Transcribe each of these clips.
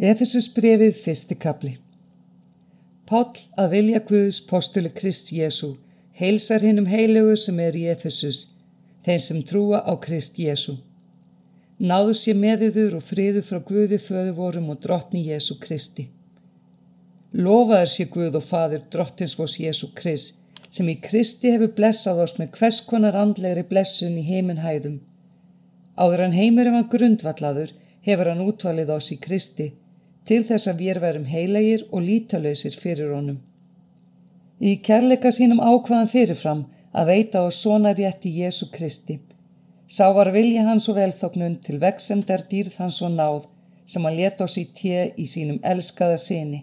Efesus brefið fyrsti kapli Páll að vilja Guðs postuli Krist Jésu heilsar hinn um heilugu sem er í Efesus, þeim sem trúa á Krist Jésu. Náðu sér meðiður og friðu frá Guði föðu vorum og drottni Jésu Kristi. Lofaður sér Guð og fadur drottins vós Jésu Krist, sem í Kristi hefur blessað oss með hvers konar andlegri blessun í heiminhæðum. Áður hann heimurinn var grundvallaður, hefur hann útvalið oss í Kristi, til þess að við verum heilegir og lítalöysir fyrir honum. Í kærleika sínum ákvaðan fyrirfram að veita á svona rétt í Jésu Kristi. Sá var vilja hans og velþóknun til veksemdar dýrð hans og náð sem að leta oss í tje í sínum elskaða sinni.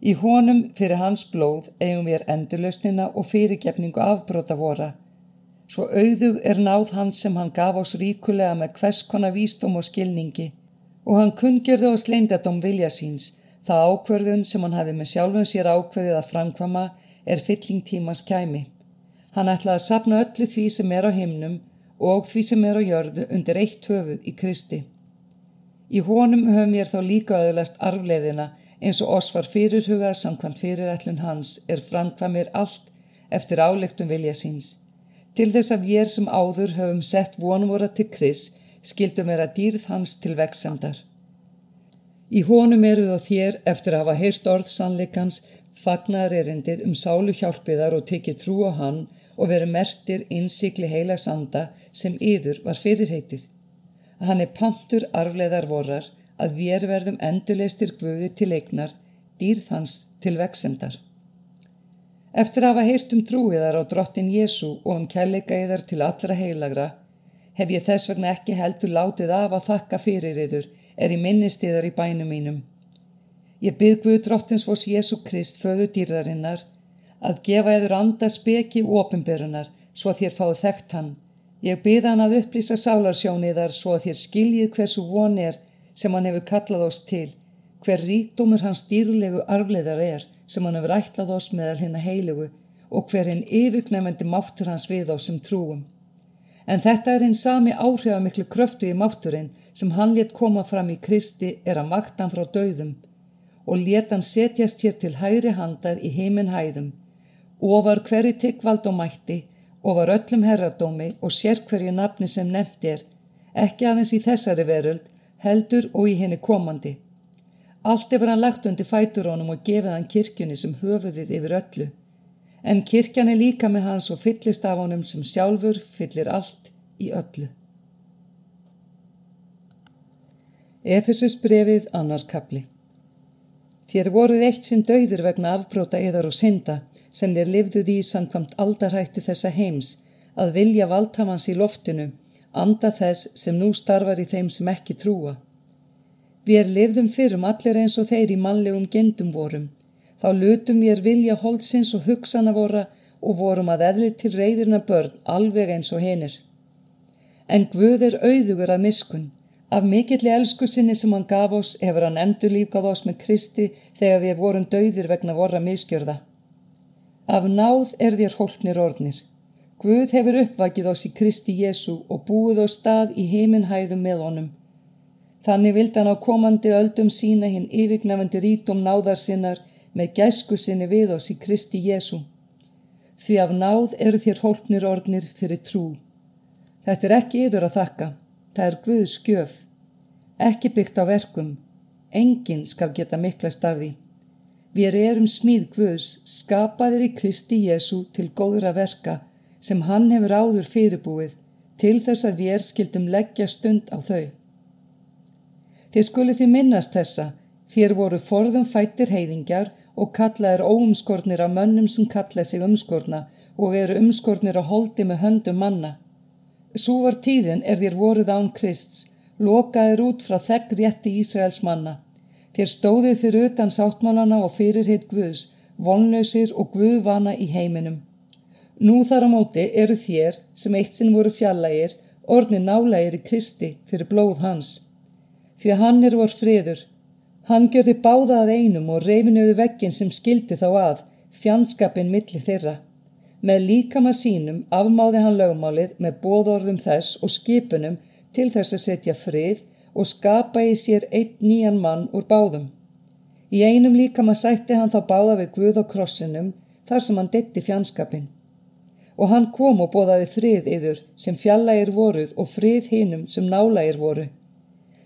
Í honum fyrir hans blóð eigum við endurlausnina og fyrirgefningu afbróta vora. Svo auðug er náð hans sem hann gaf oss ríkulega með hvers konar vísdóm og skilningi og hann kungjörði og sleindadóm vilja síns, það ákverðun sem hann hafi með sjálfum sér ákveðið að framkvama er fylling tímas kæmi. Hann ætlaði að sapna öllu því sem er á himnum og því sem er á jörðu undir eitt höfuð í Kristi. Í honum höfum ég þá líka öðlast arfleiðina eins og oss var fyrirhugað samkvæmt fyrirætlun hans er framkvamir allt eftir álektum vilja síns. Til þess að við sem áður höfum sett vonvora til Krist skildum vera dýrð hans til veksemdar. Í honum eru þá þér eftir að hafa heyrt orð sannleikans fagnar erindið um sálu hjálpiðar og tekið trú á hann og veru mertir innsikli heila sanda sem yður var fyrirheitið. Hann er pantur arfleðar vorar að við verðum endurleistir guði til eignar, dýrð hans til veksemdar. Eftir að hafa heyrt um trúiðar á drottin Jésu og um kærleika yðar til allra heilagra hef ég þess vegna ekki heldur látið af að þakka fyrir yður er í minnistiðar í bænum mínum. Ég bygg Guð drottins fós Jésu Krist föðu dýrðarinnar að gefa yður anda speki og ofinberunar svo að þér fáið þekkt hann. Ég bygg hann að upplýsa sálarsjóniðar svo að þér skiljið hversu von er sem hann hefur kallað oss til, hver ríkdómur hans dýrlegu arfleðar er sem hann hefur ætlað oss meðal hinn að heilugu og hver hinn yfirknefendi máttur hans við oss sem trúum. En þetta er hinn sami áhrifamiklu kröftu í mátturinn sem hann let koma fram í Kristi er að maktan frá döðum og let hann setjast hér til hægri handar í heiminn hæðum og var hverju tiggvald og mætti og var öllum herradómi og sér hverju nafni sem nefnt er, ekki aðeins í þessari veröld, heldur og í henni komandi. Allt hefur hann lagt undir fæturónum og gefið hann kirkjunni sem höfuðið yfir öllu en kirkjan er líka með hans og fyllist af honum sem sjálfur fyllir allt í öllu. Efesus brefið annar kapli Þér voruð eitt sinn dauður vegna afbróta yðar og synda sem þér livðuð í samkvamt aldarhætti þessa heims að vilja valdhamans í loftinu, anda þess sem nú starfar í þeim sem ekki trúa. Við er livðum fyrrum allir eins og þeir í mannlegum gendum vorum, Þá lutum við vilja holdsins og hugsana vora og vorum að eðli til reyðirna börn alveg eins og hinnir. En Guð er auðugur að miskun. Af mikilli elsku sinni sem hann gaf oss hefur hann endur lífgað oss með Kristi þegar við vorum dauðir vegna vorra miskjörða. Af náð er þér hólpnir orðnir. Guð hefur uppvakið oss í Kristi Jésu og búið á stað í heiminhæðum með honum. Þannig vild hann á komandi öldum sína hinn yfirgnafandi rítum náðar sinnar með gæsku sinni við oss í Kristi Jésu. Því af náð eru þér hólpnir orðnir fyrir trú. Þetta er ekki yður að þakka, það er Guðs skjöf. Ekki byggt á verkum, enginn skal geta miklast af því. Við erum smíð Guðs, skapaðir í Kristi Jésu til góðra verka sem hann hefur áður fyrirbúið til þess að við er skildum leggja stund á þau. Þið skulið því minnast þessa, þér voru forðum fættir heiðingjar og kallaðir óumskornir af mönnum sem kalla sig umskorna og eru umskornir að holdi með höndum manna. Svo var tíðin er þér voruð án Krists, lokaðir út frá þegg rétti Ísraels manna. Þér stóðið fyrir utan sáttmálana og fyrir hitt Guðs, vonlausir og Guðvana í heiminum. Nú þar á móti eru þér, sem eitt sinn voru fjallægir, orðni nálægir í Kristi fyrir blóð hans. Því að hann er vor friður, Hann gjörði báða að einum og reyfinuðu veggin sem skildi þá að, fjandskapin milli þeirra. Með líkama sínum afmáði hann lögmálið með bóðorðum þess og skipunum til þess að setja frið og skapa í sér einn nýjan mann úr báðum. Í einum líkama sætti hann þá báða við Guð á krossinum þar sem hann detti fjandskapin. Og hann kom og bóðaði frið yður sem fjallægir voruð og frið hinnum sem nálægir voru.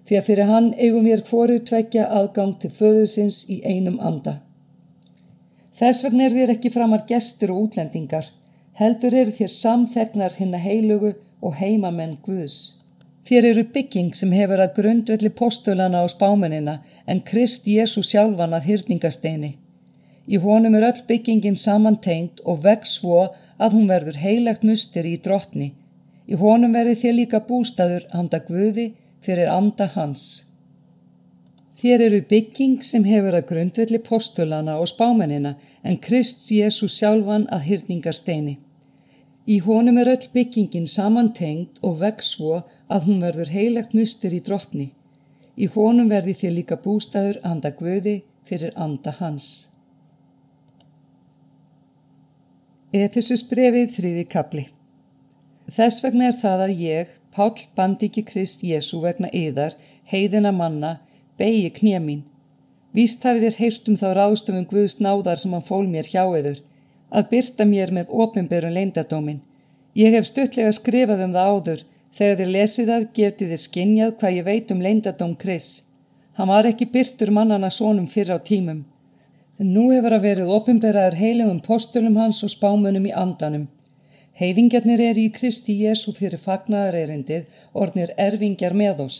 Því að fyrir hann eigum við hvoru tvekja aðgang til föðusins í einum anda. Þess vegna er þér ekki framar gestur og útlendingar, heldur eru þér samþegnar hinn að heilugu og heimamenn Guðs. Þér eru bygging sem hefur að grundvelli postulana á spámanina en Krist Jésu sjálfan að hyrningasteini. Í honum er öll byggingin samantengt og vex svo að hún verður heilagt mustir í drottni. Í honum verður þér líka bústaður handa Guði fyrir anda hans. Þér eru bygging sem hefur að grundvelli postulana og spámanina en Krist Jésu sjálfan að hyrningasteini. Í honum er öll byggingin samantengt og vex svo að hún verður heilegt mustir í drottni. Í honum verði þér líka bústæður anda Guði fyrir anda hans. Efesus brefið þriði kapli Þess vegna er það að ég, Pál Bandiki Krist Jésu vegna yðar, heiðina manna, beigi knjemín. Víst hafið þér heyrt um þá ráðstöfum Guðs náðar sem hann fól mér hjá yður að byrta mér með ofinberun leindadómin. Ég hef stuttlega skrifað um það áður, þegar þið lesið það getið þið skinnjað hvað ég veit um leindadóm Kris. Hann var ekki byrtur mannana sónum fyrir á tímum. En nú hefur að verið ofinberaður heilugum postulum hans og spámunum í andanum. Heiðingjarnir er í Kristi Jésu fyrir fagnaðarerindið, ornir erfingjar með oss,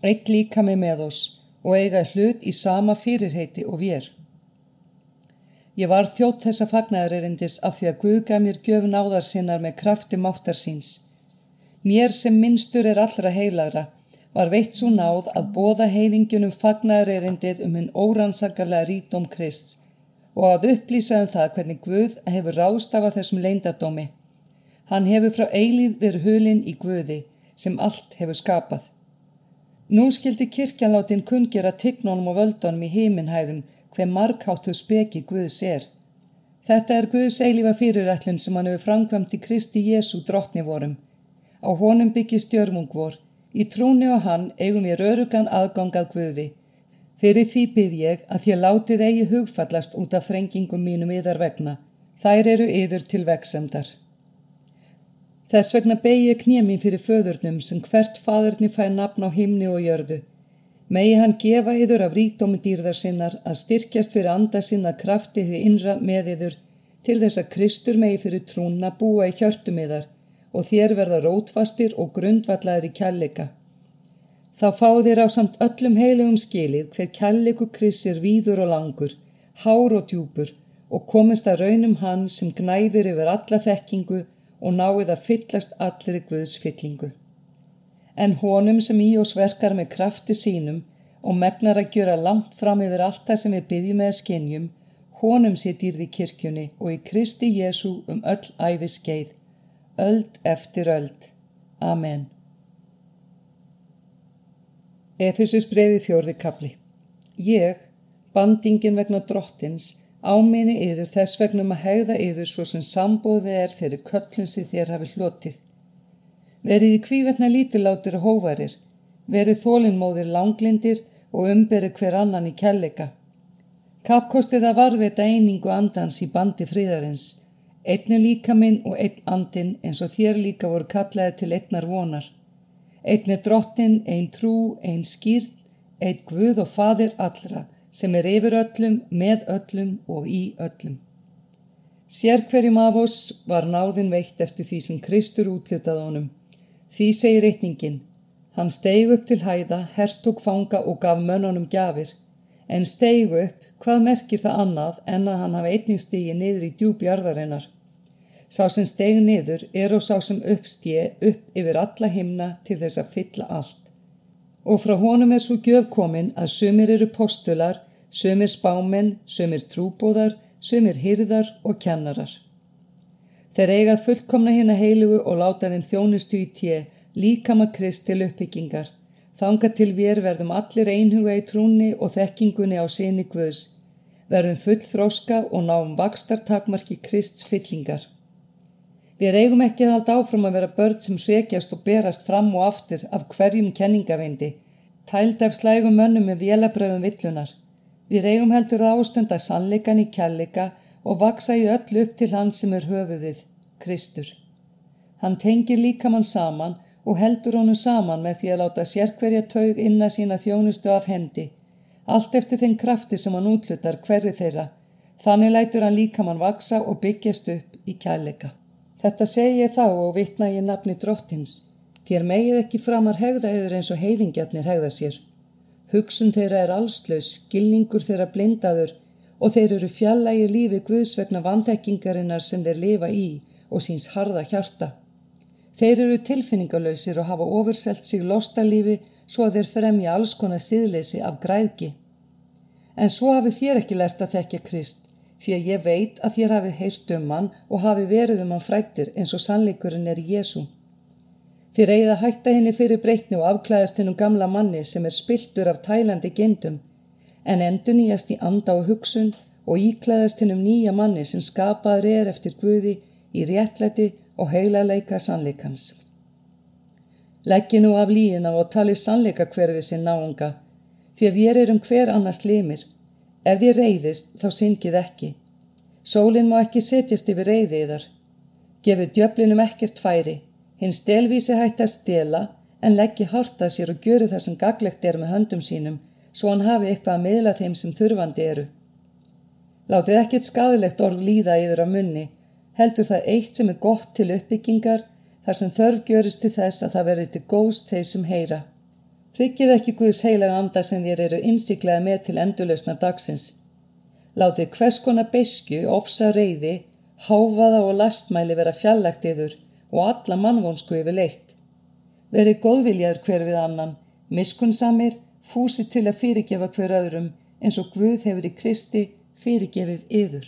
eitt líka með með oss og eiga hlut í sama fyrirheiti og vér. Ég var þjótt þessa fagnæðarerindis af því að Guð gaf mér gjöfn áðar sinnar með krafti máttar síns. Mér sem minnstur er allra heilagra var veitt svo náð að bóða heiðingjunum fagnæðarerindið um hinn órannsakalega rítóm Krist og að upplýsa um það hvernig Guð hefur rástafað þessum leindadómi. Hann hefur frá eilíð verið hulinn í Guði sem allt hefur skapað. Nú skildi kirkjanláttinn kungjera tignónum og völdunum í heiminhæðum hver markháttu speki Guðs er. Þetta er Guðs eilifa fyrirætlun sem hann hefur framkvæmt í Kristi Jésu drottni vorum. Á honum byggist jörmung vor. Í trúni og hann eigum ég rörugan aðgangað Guði. Fyrir því byrð ég að þér látið eigi hugfallast út af þrengingum mínum yðar vegna. Þær eru yður til veksemdar. Þess vegna begi ég knémin fyrir föðurnum sem hvert fadurni fær nafn á himni og jörðu Megi hann gefa yður af ríkdómi dýrðar sinnar að styrkjast fyrir anda sinna krafti því innra með yður til þess að Kristur megi fyrir trúna búa í hjörtum yðar og þér verða rótfastir og grundvallaður í kjallega. Þá fá þér á samt öllum heilugum skilið hver kjallegu Krisir víður og langur, hár og djúpur og komist að raunum hann sem gnæfir yfir alla þekkingu og náið að fyllast allir Guðs fyllingu en honum sem í oss verkar með krafti sínum og megnar að gjöra langt fram yfir allt það sem við byggjum með skinnjum, honum sé dýrði kirkjunni og í Kristi Jésu um öll æfi skeið, öld eftir öld. Amen. Efesus breyði fjórði kapli. Ég, bandingin vegna drottins, áminni yður þess vegnum að hegða yður svo sem sambóði er þeirri köllun sem þér hafi hlotið Verið í kvívetna lítilátir og hóvarir, verið þólinnmóðir langlindir og umberið hver annan í kjallega. Kappkostið að varveta einingu andans í bandi fríðarins, einni líka minn og einn andin eins og þér líka voru kallaði til einnar vonar. Einni drottin, einn trú, einn skýrt, einn guð og fadir allra sem er yfir öllum, með öllum og í öllum. Sér hverjum af oss var náðin veitt eftir því sem Kristur útlutað honum. Því segir reytningin, hann steig upp til hæða, hertug fanga og gaf mönnunum gjafir, en steig upp, hvað merkir það annað en að hann hafa einning stígi niður í djúbjarðarinnar. Sá sem steig niður er og sá sem uppstíi upp yfir alla himna til þess að fylla allt. Og frá honum er svo gjöfkomin að sumir eru postular, sumir spámen, sumir trúbóðar, sumir hyrðar og kennarar. Þeir eigað fullkomna hérna heilugu og láta þeim þjónustu í tje, líkama krist til uppbyggingar. Þanga til við verðum allir einhuga í trúni og þekkingunni á sinni guðs. Verðum full þróska og náum vakstartakmarki krists fyllingar. Við eigum ekki að halda áfram að vera börn sem hrekjast og berast fram og aftur af hverjum kenningaveindi. tæld af slægum mönnum með vélabröðum villunar. Við reyum heldur ástunda sannleikan í kjallika og vaksa í öll upp til hann sem er höfuðið, Kristur. Hann tengir líkamann saman og heldur honum saman með því að láta sérkverja taug inna sína þjónustu af hendi, allt eftir þinn krafti sem hann útlutar hverri þeirra. Þannig lætur hann líkamann vaksa og byggjast upp í kjallika. Þetta segi ég þá og vitna ég nafni drottins. Þér megið ekki framar hegða yfir eins og heiðingjarnir hegða sér. Hugsun þeirra er allslaus, skilningur þeirra blindaður og þeir eru fjallægi lífi Guðs vegna vanþekkingarinnar sem þeir lifa í og síns harða hjarta. Þeir eru tilfinningalöysir og hafa ofurselt sig lostalífi svo að þeir fremja alls konar síðleysi af græðki. En svo hafið þér ekki lært að þekka Krist, því að ég veit að þér hafið heyrt um hann og hafið verið um hann frættir eins og sannleikurinn er Jésu. Þér eigið að hætta henni fyrir breytni og afklæðast hennum gamla manni sem er spiltur af tælandi gendum, en endur nýjast í anda og hugsun og íklæðast hennum nýja manni sem skapaður er eftir Guði í réttlæti og heilaleika sannleikans. Leggi nú af líina og tali sannleika hverfið sinn náunga, því að við erum hver annars limir. Ef þið reyðist, þá syngið ekki. Sólinn má ekki setjast yfir reyðiðar. Gefið djöflinum ekkert færi, hinn stelvísi hætti að stela, en leggji harta sér og gjöru það sem gaglegt er með höndum sínum, svo hann hafi eitthvað að miðla þeim sem þurfandi eru. Látið ekkert skadilegt orð líða yfir á munni, heldur það eitt sem er gott til uppbyggingar þar sem þörf görist til þess að það verði til góðs þeir sem heyra. Tryggið ekki Guðs heilaga anda sem þér eru innsiklega með til endurlausnar dagsins. Látið hvers konar besku, ofsa reyði, háfaða og lastmæli vera fjallagt yfir og alla mannvonsku yfir leitt. Verið góðviljaður hver við annan, miskunnsamir, fúsi til að fyrirgefa hver öðrum eins og Guð hefur í Kristi fyrirgefið yður.